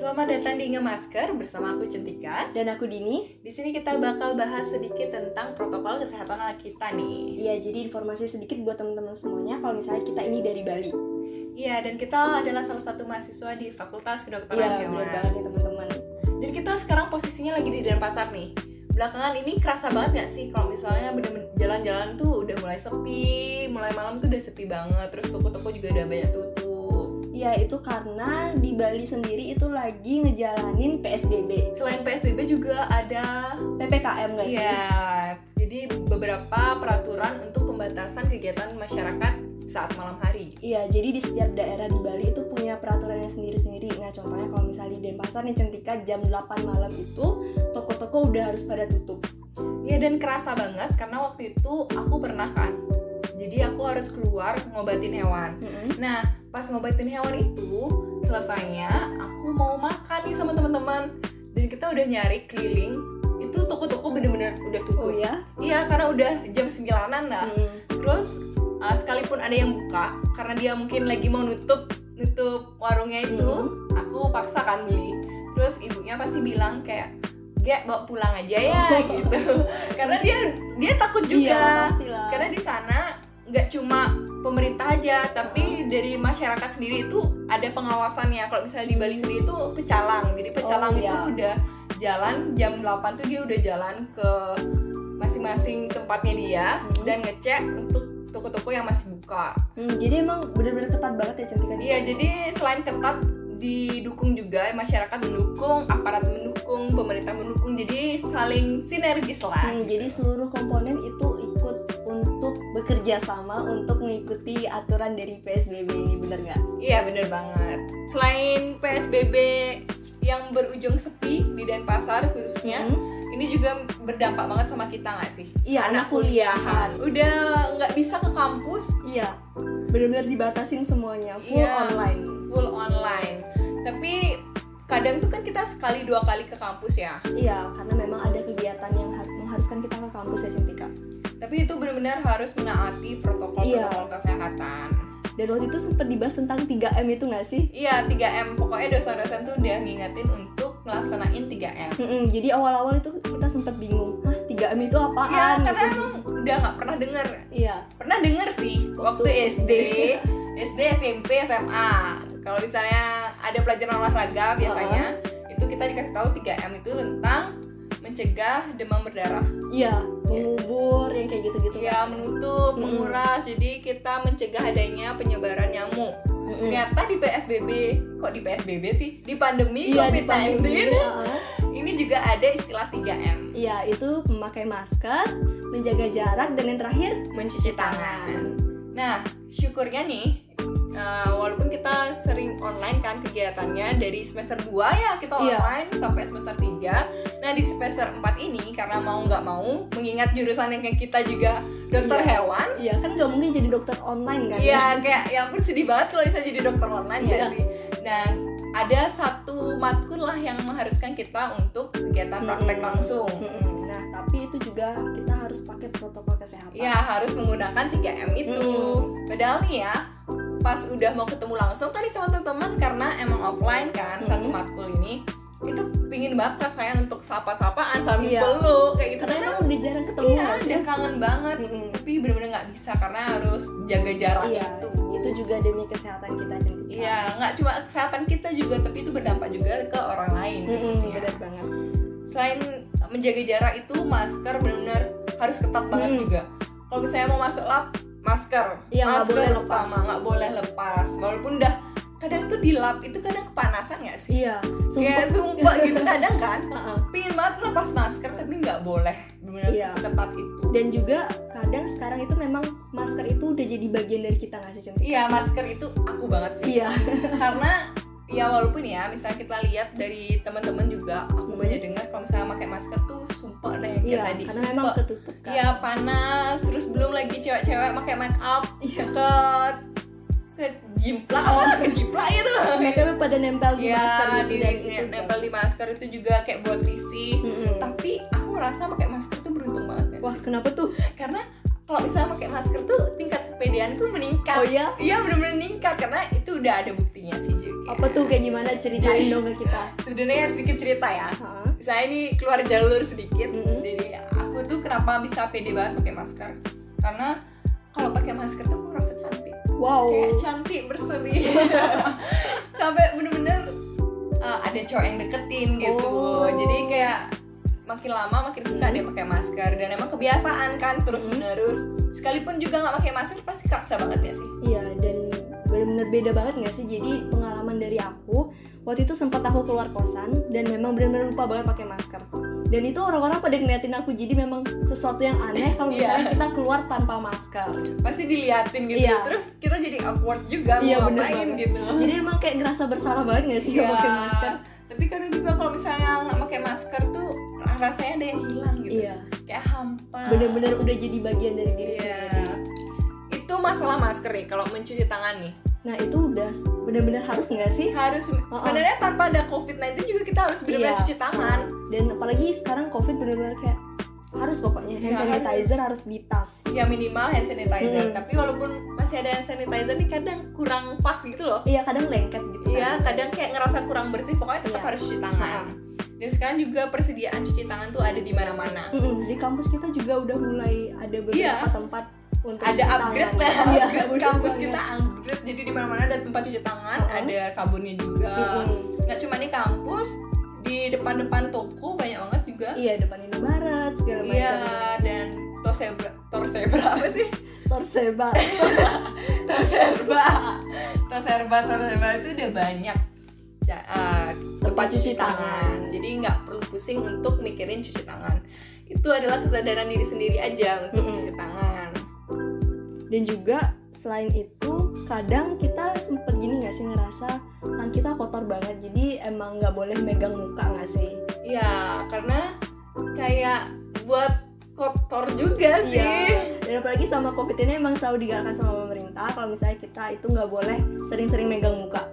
Selamat datang di Inge Masker bersama aku Centika. Dan aku Dini. Di sini kita bakal bahas sedikit tentang protokol kesehatan anak kita nih. Iya, jadi informasi sedikit buat teman-teman semuanya kalau misalnya kita ini dari Bali. Iya, dan kita adalah salah satu mahasiswa di Fakultas Kedokteran Iya, Hewan. benar banget ya teman-teman. Dan kita sekarang posisinya lagi di Denpasar nih. Belakangan ini kerasa banget gak sih kalau misalnya bener-bener jalan-jalan tuh udah mulai sepi, mulai malam tuh udah sepi banget, terus toko-toko juga udah banyak tutup. Iya, itu karena di Bali sendiri itu lagi ngejalanin PSBB. Selain PSBB juga ada PPKM sih? Iya, jadi beberapa peraturan untuk pembatasan kegiatan masyarakat saat malam hari. Iya, jadi di setiap daerah di Bali itu punya peraturannya sendiri-sendiri. Nah, contohnya kalau misalnya di Denpasar nih Centika jam 8 malam itu toko-toko udah harus pada tutup. Iya dan kerasa banget karena waktu itu aku pernah kan. Jadi aku harus keluar ngobatin hewan. Nah, pas ngobatin hewan itu selesainya aku mau makan nih sama teman-teman dan kita udah nyari keliling itu toko-toko bener-bener udah tutup. Oh ya? Iya, karena udah jam 9-an lah. Hmm. Terus uh, sekalipun ada yang buka karena dia mungkin lagi mau nutup nutup warungnya itu, Hmm. aku paksa kan beli. Terus ibunya pasti bilang kayak Gek bawa pulang aja ya gitu. Karena dia dia takut Iya, juga. pastilah. Karena di sana nggak cuma pemerintah aja, tapi dari masyarakat sendiri itu ada pengawasannya. Kalau misalnya di Bali sendiri itu pecalang. Jadi pecalang Oh, itu iya. udah jalan jam 8 tuh dia udah jalan ke masing-masing tempatnya dia Hmm. dan ngecek untuk toko-toko yang masih buka. Hmm, jadi emang bener-bener ketat banget ya Centika di Iya, jadi selain ketat didukung juga masyarakat mendukung, aparat mendukung, pemerintah mendukung. Jadi saling sinergis lah. Hmm, jadi seluruh komponen itu ikut bekerja sama untuk mengikuti aturan dari PSBB ini bener nggak? Iya bener banget. Selain PSBB yang berujung sepi di Denpasar khususnya, Hmm. ini juga berdampak banget sama kita nggak sih? Iya, anak anak kuliahan. Udah nggak bisa ke kampus, Iya, bener-bener dibatasin semuanya full Iya. online. full online. Tapi kadang tuh kan kita sekali dua kali ke kampus ya. Iya, karena memang ada kegiatan yang har- mengharuskan kita ke kampus ya Centika. Tapi itu benar-benar harus menaati protokol-protokol Iya. kesehatan. Dan waktu itu sempat dibahas tentang 3M itu nggak sih? Iya 3M. Pokoknya dosen-dosen tuh udah ngingetin untuk melaksanain 3M. Mm-mm, jadi awal-awal itu kita sempat bingung, hah 3M itu apaan? Iya, karena Gitu. emang udah nggak pernah denger Iya, pernah denger sih waktu, Waktu SD, SD, SMP, SMA. Kalau misalnya ada pelajaran olahraga biasanya itu kita dikasih tahu 3M itu tentang mencegah demam berdarah. iya, mengubur yang kayak gitu-gitu. Ya, menutup, Mm. menguras. Jadi kita mencegah adanya penyebaran nyamuk. Mm-mm. Ternyata di PSBB, kok di PSBB sih? Di pandemi Iya, di COVID-19 pandemi, heeh. ini juga ada istilah 3M. Iya, itu memakai masker, menjaga jarak, dan yang terakhir mencuci tangan. Nah, syukurnya nih, kegiatannya dari semester 2 ya kita Iya. online sampai semester 3 Nah di semester 4 ini karena mau nggak mau mengingat jurusan yang kayak kita juga dokter Iya. hewan Iya, kan nggak mungkin jadi dokter online kan? Iya kayak ya ampun sedih banget kalau bisa jadi dokter online ya Iya. sih Nah ada satu matkul lah yang mengharuskan kita untuk kegiatan praktek Mm-mm. langsung Mm-mm. Nah, tapi itu juga kita harus pakai protokol kesehatan. Ya harus menggunakan 3M itu. Mm. Padahal nih ya, pas udah mau ketemu langsung kan sama teman-teman karena emang offline kan satu Mm. matkul ini itu pingin banget rasanya untuk sapa-sapaan sambil Iya. peluk kayak gitu Karena karena emang udah jarang ketemu iya udah kangen banget Mm-mm. tapi bener-bener nggak bisa karena harus jaga jarak Iya, itu itu juga demi kesehatan kita sendiri. iya nggak cuma kesehatan kita juga tapi itu berdampak juga ke orang lain Mm-mm, khususnya benar banget. selain menjaga jarak itu masker benar-benar harus ketat banget Hmm. juga kalau misalnya mau masuk lab masker Iya, nggak masker boleh lepas. utama nggak boleh lepas walaupun udah kadang tuh di lab itu kadang kepanasan nggak sih Iya, kayak sumpah. sumpah gitu kadang kan pingin banget lepas masker tapi nggak boleh benar Iya. seketat itu Dan juga kadang sekarang itu memang masker itu udah jadi bagian dari kita nggak sih Cinta? iya masker itu aku banget sih Iya. karena ya walaupun ya misalnya kita lihat dari teman-teman juga aku Hmm. banyak dengar kalau misalnya pakai masker tuh sumpah deh kayak Iya, tadi karena memang ketutup kan. Iya panas, terus belum lagi cewek-cewek pakai make up Iya. ke ke jimpla apa ke jimpla itu. Mereka pada nempel di Iya, masker gitu di, dan di- itu nempel di masker itu juga kayak buat risih. Mm-mm. Tapi aku ngerasa pakai masker tuh beruntung banget ya Wah, sih. kenapa tuh? Karena kalau misalnya pakai masker tuh tingkat kepedean tuh meningkat Oh iya? iya benar-benar meningkat karena itu udah ada buktinya sih juga Apa tuh kayak gimana ceritain dong ke kita? sebenarnya sedikit cerita ya? Saya ini keluar jalur sedikit Mm-mm. jadi aku tuh kenapa bisa pede banget pakai masker? Karena kalau pakai masker tuh aku ngerasa cantik. Wow. kayak cantik berseri. Sampai bener-bener uh, ada cowok yang deketin gitu. Oh. jadi kayak makin lama makin suka Hmm. dia pakai masker. Dan emang kebiasaan kan terus menerus sekalipun juga nggak pakai masker pasti kerasa banget ya sih? Iya dan bener-bener beda banget nggak sih? Jadi pengalaman dari aku waktu itu sempat aku keluar kosan dan memang bener-bener lupa banget pakai masker dan itu orang-orang pada ngeliatin aku jadi memang sesuatu yang aneh kalau Iya. misalnya kita keluar tanpa masker pasti diliatin gitu Iya. terus kita jadi awkward juga Iya, mau bener ngapain banget. gitu jadi emang kayak ngerasa bersalah banget nggak sih Iya. kalau pakai masker tapi kadang juga kalau misalnya nggak pakai masker tuh rasanya ada yang hilang gitu iya kayak hampa bener-bener udah jadi bagian dari diri Iya. sendiri itu masalah masker nih kalau mencuci tangan nih nah itu udah bener-bener harus nggak sih? Harus. Sebenarnya tanpa ada covid 19 juga kita harus benar-benar Iya. cuci tangan. Dan apalagi sekarang covid bener-bener kayak harus pokoknya. Hand Iya, sanitizer harus di tas. Ya minimal hand sanitizer. Mm. tapi walaupun masih ada hand sanitizer nih kadang kurang pas gitu loh. Iya kadang lengket gitu iya kan. kadang kayak ngerasa kurang bersih pokoknya tetap Iya. harus cuci tangan. Dan sekarang juga persediaan cuci tangan tuh ada di mana-mana. Mm-mm, di kampus kita juga udah mulai ada beberapa Iya. tempat untuk ada upgrade lah Iya, upgrade bener kampus banget. kita upgrade jadi di mana-mana ada tempat cuci tangan Uh-uh. ada sabunnya juga. Nggak cuma di kampus di depan-depan toko banyak banget juga. Iya depan Indomaret segala macam. iya dan Tosebra Torsebra apa sih? Torseba Toserba Toserba Toserba itu udah banyak eh, tempat cuci tangan. Jadi nggak perlu pusing untuk mikirin cuci tangan. Itu adalah kesadaran diri sendiri aja untuk Mm-mm. cuci tangan dan juga selain itu kadang kita sempet gini nggak sih ngerasa tangan kita kotor banget jadi emang nggak boleh megang muka nggak sih? Ya karena kayak buat kotor juga sih. Iya. dan apalagi sama covid ini emang selalu digalakkan sama pemerintah kalau misalnya kita itu nggak boleh sering-sering megang muka.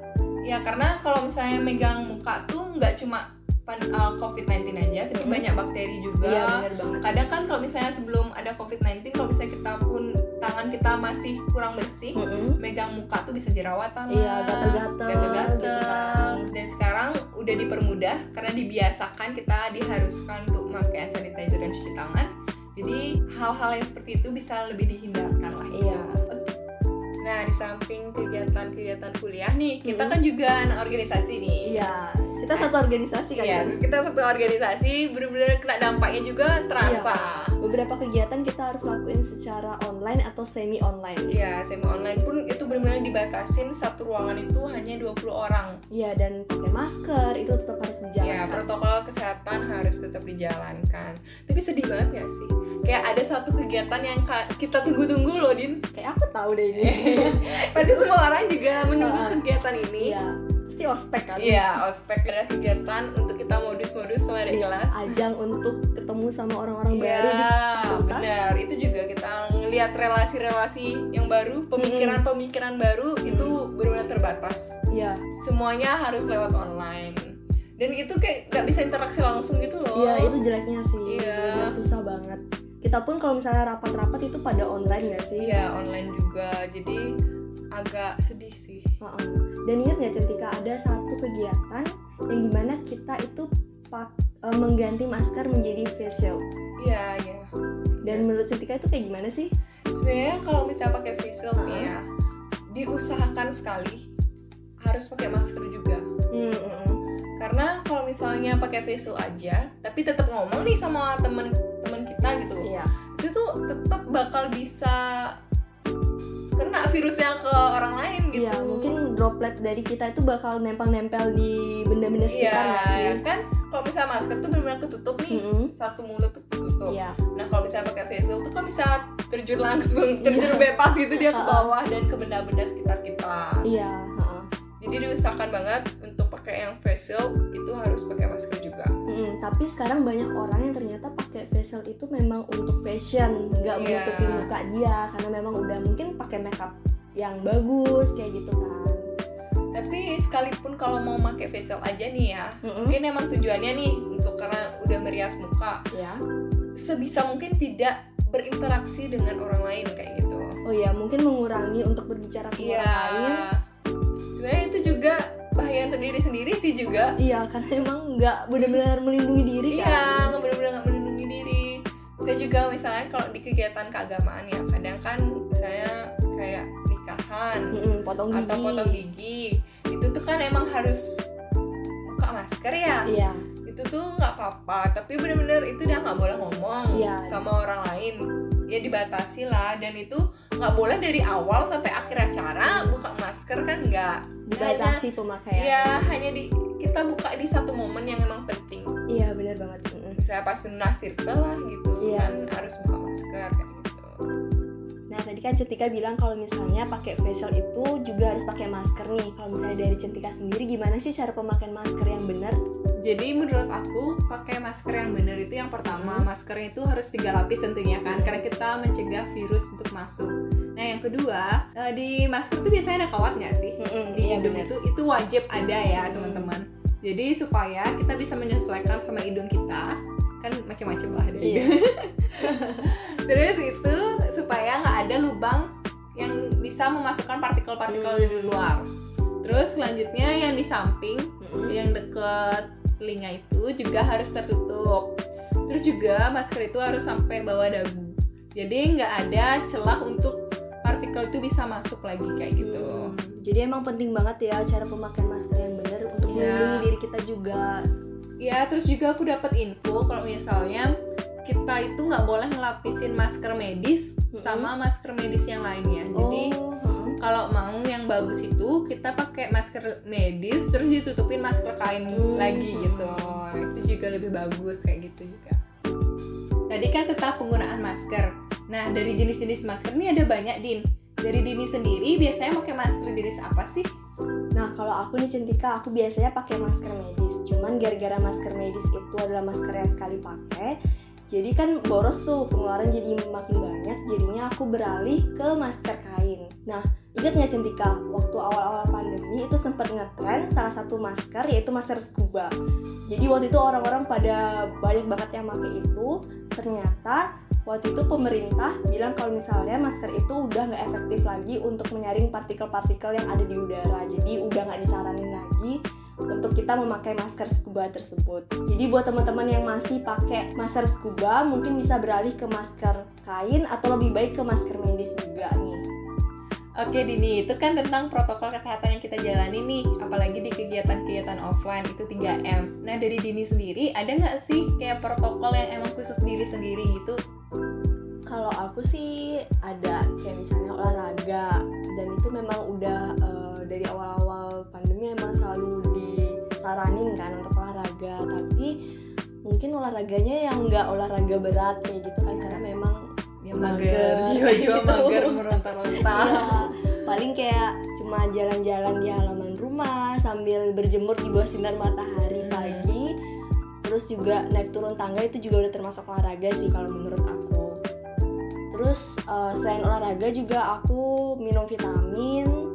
Ya karena kalau misalnya megang muka tuh nggak cuma pan- uh, COVID-19 aja tapi Mm-mm. banyak bakteri juga. Iya bener banget. Kadang kan kalau misalnya sebelum ada COVID-19 kalau misalnya kita pun tangan kita masih kurang bersih Mm-mm. megang muka tuh bisa jerawatan Iya, gatel-gatel, gatel-gatel. gitu kan. dan sekarang udah dipermudah karena dibiasakan kita diharuskan untuk memakai hand sanitizer dan cuci tangan jadi hal-hal yang seperti itu bisa lebih dihindarkan lah Iya. Nah di samping kegiatan-kegiatan kuliah nih kita kan juga anak organisasi nih iya kita satu organisasi kan Iya, kita satu organisasi bener-bener kena dampaknya juga terasa. beberapa kegiatan kita harus lakuin secara online atau semi online Iya, semi online pun itu benar-benar dibatasin satu ruangan itu hanya 20 orang. Iya dan pakai masker itu tetap harus Ya, dijalankan. protokol kesehatan harus tetap dijalankan. Tapi sedih banget gak sih? Kayak ada satu kegiatan yang kita tunggu-tunggu loh, Din. Kayak aku tahu deh ini. Pasti semua orang juga menunggu Ah. kegiatan ini. Iya, pasti ospek kan. Iya, ospek adalah kegiatan untuk kita modus-modus sama adik Iya, kelas. Ajang untuk ketemu sama orang-orang Iya, baru di fakultas. benar. Itu juga kita ngelihat relasi-relasi yang baru, pemikiran-pemikiran baru itu benar-benar terbatas. Iya, Semuanya harus lewat online. Dan itu kayak nggak bisa interaksi langsung gitu loh. iya itu jeleknya sih. Iya. Susah banget. Kita pun kalau misalnya rapat-rapat itu pada online nggak sih? Iya, online juga. Jadi agak sedih sih. Heeh. Dan ingat nggak ketika ada satu kegiatan yang di mana kita itu pak eh, mengganti masker menjadi face shield. Iya, iya. Dan menurut Cetika itu kayak gimana sih? Sebenarnya kalau misalnya pakai face shield nih ya, diusahakan sekali harus pakai masker juga. Hmm, mm, mm. karena kalau misalnya pakai face shield aja tapi tetap ngomong nih sama temen-temen tetap bakal bisa kena virusnya ke orang lain gitu. Iya, mungkin droplet dari kita itu bakal nempel-nempel di benda-benda iya sekitar nggak sih? kan? Kalau misalnya masker tuh benar-benar ketutup nih. Mm-mm. satu mulut tuh ketutup. Iya. nah kalau misalnya pakai face shield tuh kan bisa terjun langsung terjun bebas gitu dia ke bawah dan ke benda-benda sekitar kita. Iya, jadi diusahakan banget untuk pakai yang face shield itu harus pakai masker juga Mm-mm, tapi sekarang banyak orang yang ternyata pakai face shield itu memang untuk fashion, nggak Iya. menutupin muka dia karena memang udah mungkin pakai makeup yang bagus kayak gitu kan. tapi sekalipun kalau mau pakai face shield aja nih ya Mm-mm. mungkin emang tujuannya nih untuk karena udah merias muka Ya. sebisa mungkin tidak berinteraksi dengan orang lain kayak gitu oh ya mungkin mengurangi untuk berbicara sama iya orang lain sebenarnya itu juga bahaya untuk diri sendiri sih juga. Iya karena emang nggak benar-benar melindungi diri iya kan? nggak benar-benar nggak melindungi diri. Saya juga misalnya kalau di kegiatan keagamaan ya kadang kan misalnya kayak nikahan Mm-mm, potong gigi. atau potong gigi itu tuh kan emang harus buka masker ya. Iya. Itu tuh nggak apa-apa tapi bener-bener itu udah nggak boleh ngomong Iya. sama orang lain ya dibatasi lah. Dan itu nggak boleh dari awal sampai akhir acara buka masker kan nggak dibatasi pemakaian. Iya hanya di kita buka di satu momen yang emang penting. Iya benar banget. Misalnya pas sunnah circle lah gitu Iya. kan harus buka masker kayak gitu Nah tadi kan Centika bilang kalau misalnya pakai facial itu juga harus pakai masker nih. Kalau misalnya dari Centika sendiri gimana sih cara pemakaian masker yang benar? Jadi menurut aku pakai masker yang benar itu yang pertama Hmm. maskernya itu harus tiga lapis tentunya kan karena kita mencegah virus untuk masuk. Nah yang kedua eh, di masker itu biasanya ada kawat nggak sih? Mm-mm, Di iya hidung itu itu wajib ada ya Hmm. teman-teman. Jadi supaya kita bisa menyesuaikan sama hidung kita kan macam-macam lah dari Iya. Terus itu supaya nggak ada lubang yang bisa memasukkan partikel-partikel Hmm. dari luar. Terus selanjutnya yang di samping Mm-mm. yang deket telinga itu juga harus tertutup. Terus juga masker itu harus sampai bawah dagu. Jadi nggak ada celah untuk partikel itu bisa masuk lagi kayak gitu. Hmm, Jadi emang penting banget ya cara pemakaian masker yang benar untuk Iya. melindungi diri kita juga. Ya terus juga aku dapat info kalau misalnya kita itu nggak boleh ngelapisin masker medis sama masker medis yang lainnya. Jadi oh, heeh. kalau mau yang bagus itu kita pakai masker medis terus ditutupin masker kain Hmm. lagi gitu itu juga lebih bagus kayak gitu juga tadi kan tentang penggunaan masker nah dari jenis-jenis masker ini ada banyak din dari Dini sendiri biasanya pakai masker jenis apa sih Nah kalau aku nih Centika, aku biasanya pakai masker medis. Cuman gara-gara masker medis itu adalah masker yang sekali pakai, jadi kan boros tuh pengeluaran jadi makin banyak. Jadinya aku beralih ke masker kain. Nah ingat nggak Centika, waktu awal-awal pandemi itu sempat ngetren salah satu masker yaitu masker scuba. Jadi waktu itu orang-orang pada banyak banget yang pakai itu. Ternyata waktu itu pemerintah bilang kalau misalnya masker itu udah nggak efektif lagi untuk menyaring partikel-partikel yang ada di udara jadi udah nggak disaranin lagi untuk kita memakai masker scuba tersebut. Jadi buat teman-teman yang masih pakai masker scuba mungkin bisa beralih ke masker kain atau lebih baik ke masker medis juga nih. Oke Dini, itu kan tentang protokol kesehatan yang kita jalani nih Apalagi di kegiatan-kegiatan offline, itu 3M Nah dari Dini sendiri, ada nggak sih kayak protokol yang emang khusus diri sendiri gitu? kalau aku sih ada kayak misalnya olahraga dan itu memang udah eh, dari awal-awal pandemi emang selalu disaranin kan untuk olahraga tapi mungkin olahraganya yang nggak olahraga berat kayak gitu kan karena memang Yang Mager, jiwa-jiwa gitu. mager meronta-ronta ya, paling kayak cuma jalan-jalan di halaman rumah sambil berjemur di bawah sinar matahari Hmm. pagi terus juga naik turun tangga itu juga udah termasuk olahraga sih kalau menurut aku terus eh, selain olahraga juga aku minum vitamin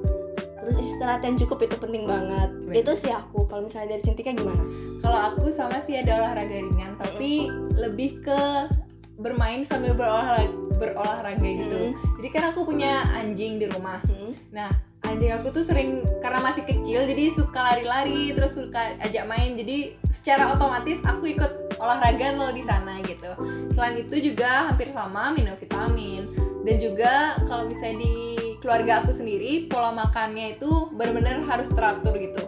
terus istirahat yang cukup itu penting banget Baik. itu sih aku kalau misalnya dari Cintika gimana Kalau aku sama sih ada olahraga ringan, tapi lebih ke bermain sambil berolahraga, berolahraga gitu. Hmm. Jadi kan aku punya anjing di rumah. Hmm. Nah, anjing aku tuh sering karena masih kecil jadi suka lari-lari terus suka ajak main. Jadi secara otomatis aku ikut olahraga loh di sana gitu. Selain itu juga hampir sama minum vitamin dan juga kalau misalnya di keluarga aku sendiri pola makannya itu benar-benar harus teratur gitu.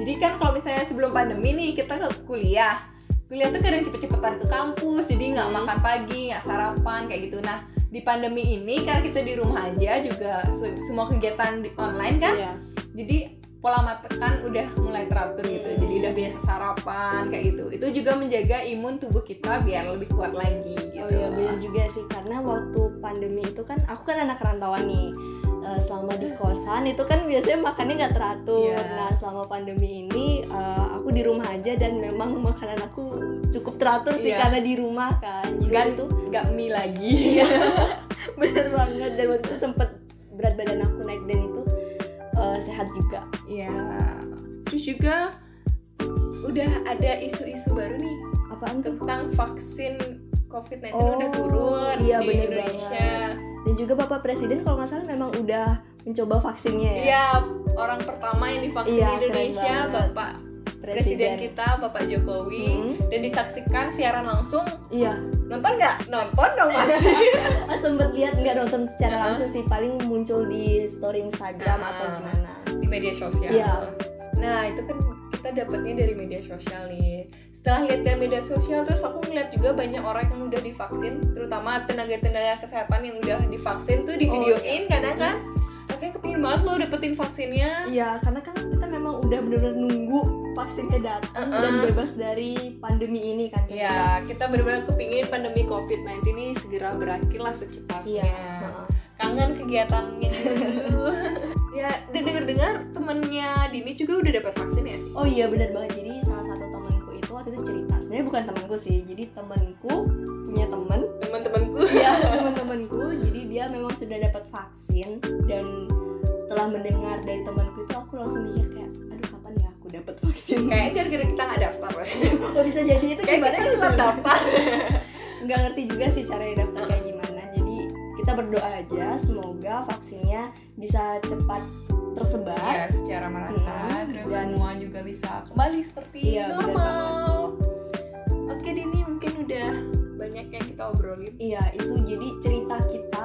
Jadi kan kalau misalnya sebelum pandemi nih kita ke kuliah, kuliah tuh kadang cepet-cepetan ke kampus, jadi nggak Hmm. makan pagi, nggak sarapan kayak gitu. Nah di pandemi ini karena kita di rumah aja juga se- semua kegiatan di online kan, Iya. jadi pola makan udah mulai teratur gitu. Hmm. Jadi udah biasa sarapan kayak gitu. Itu juga menjaga imun tubuh kita biar lebih kuat lagi gitu. Oh iya benar juga sih karena waktu pandemi itu kan aku kan anak rantauan nih Eh, selama di kosan itu kan biasanya makannya nggak teratur. Iya. Nah selama pandemi ini eh, aku di rumah aja dan memang makanan aku cukup teratur sih Iya. karena di rumah kan. Jadi waktu itu nggak mie lagi. Iya. bener banget dan waktu itu sempet berat badan aku naik dan itu eh, sehat juga. Iya. Terus juga udah ada isu-isu baru nih Apaan tuh? tentang vaksin COVID-19 Oh, udah turun iya, di bener Indonesia. Dan juga bapak presiden kalau nggak salah memang udah mencoba vaksinnya ya Iya, orang pertama yang divaksin Iya, di Indonesia. Bapak Presiden kita Bapak Jokowi Hmm. dan disaksikan siaran langsung. iya Nonton nggak? Nonton dong pasti. ah, sempet lihat nggak nonton secara Uh-uh. langsung sih paling muncul di story Instagram Uh-uh. atau gimana di media sosial. Iya. Nah, itu kan kita dapetnya dari media sosial nih. Setelah lihat dari media sosial terus aku ngeliat juga banyak orang yang udah divaksin, terutama tenaga-tenaga kesehatan yang udah divaksin tuh di Oh, videoin kadang kan. Rasanya kepingin banget lo dapetin vaksinnya. Iya, karena kan kita memang udah bener-bener nunggu vaksinnya datang Uh-uh. dan bebas dari pandemi ini kan. Ya, kita benar-benar kepingin pandemi COVID-19 ini segera berakhir lah secepatnya. Iya. heeh. Kangen kegiatannya dulu. ya, dan dengar-dengar temennya Dini juga udah dapat vaksin ya sih? Oh iya benar banget. Jadi waktu itu cerita. Sebenarnya bukan temanku sih. Jadi temanku punya teman. Teman-temanku. Iya, teman-temanku. Jadi dia memang sudah dapat vaksin dan setelah mendengar dari temanku itu aku langsung mikir kayak aduh kapan ya aku dapat vaksin Kayak gara-gara kita nggak daftar. kok bisa jadi itu Kayak gimana kita gitu tetap daftar. nggak ngerti juga sih caranya daftar kayak gimana jadi kita berdoa aja semoga vaksinnya bisa cepat tersebar ya, secara merata. Mm-mm. Terus Dan- semua juga bisa kembali seperti Iya, normal. Banyak yang kita obrolin. iya itu jadi cerita kita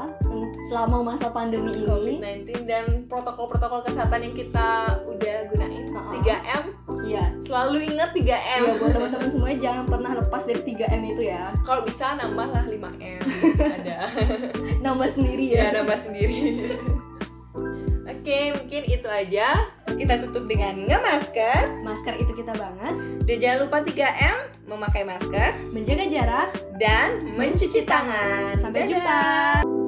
selama masa pandemi ini. COVID-19 dan protokol-protokol kesehatan yang kita udah gunain. Uh-uh. 3M iya. Selalu ingat 3M iya buat teman-teman semuanya jangan pernah lepas dari 3M itu ya. Kalau bisa nambahlah 5M ada. Nambah sendiri ya. Ya nambah sendiri oke mungkin itu aja kita tutup dengan nge-masker masker itu kita banget dan jangan lupa 3M memakai masker menjaga jarak dan mencuci tangan Sampai Dadah. jumpa.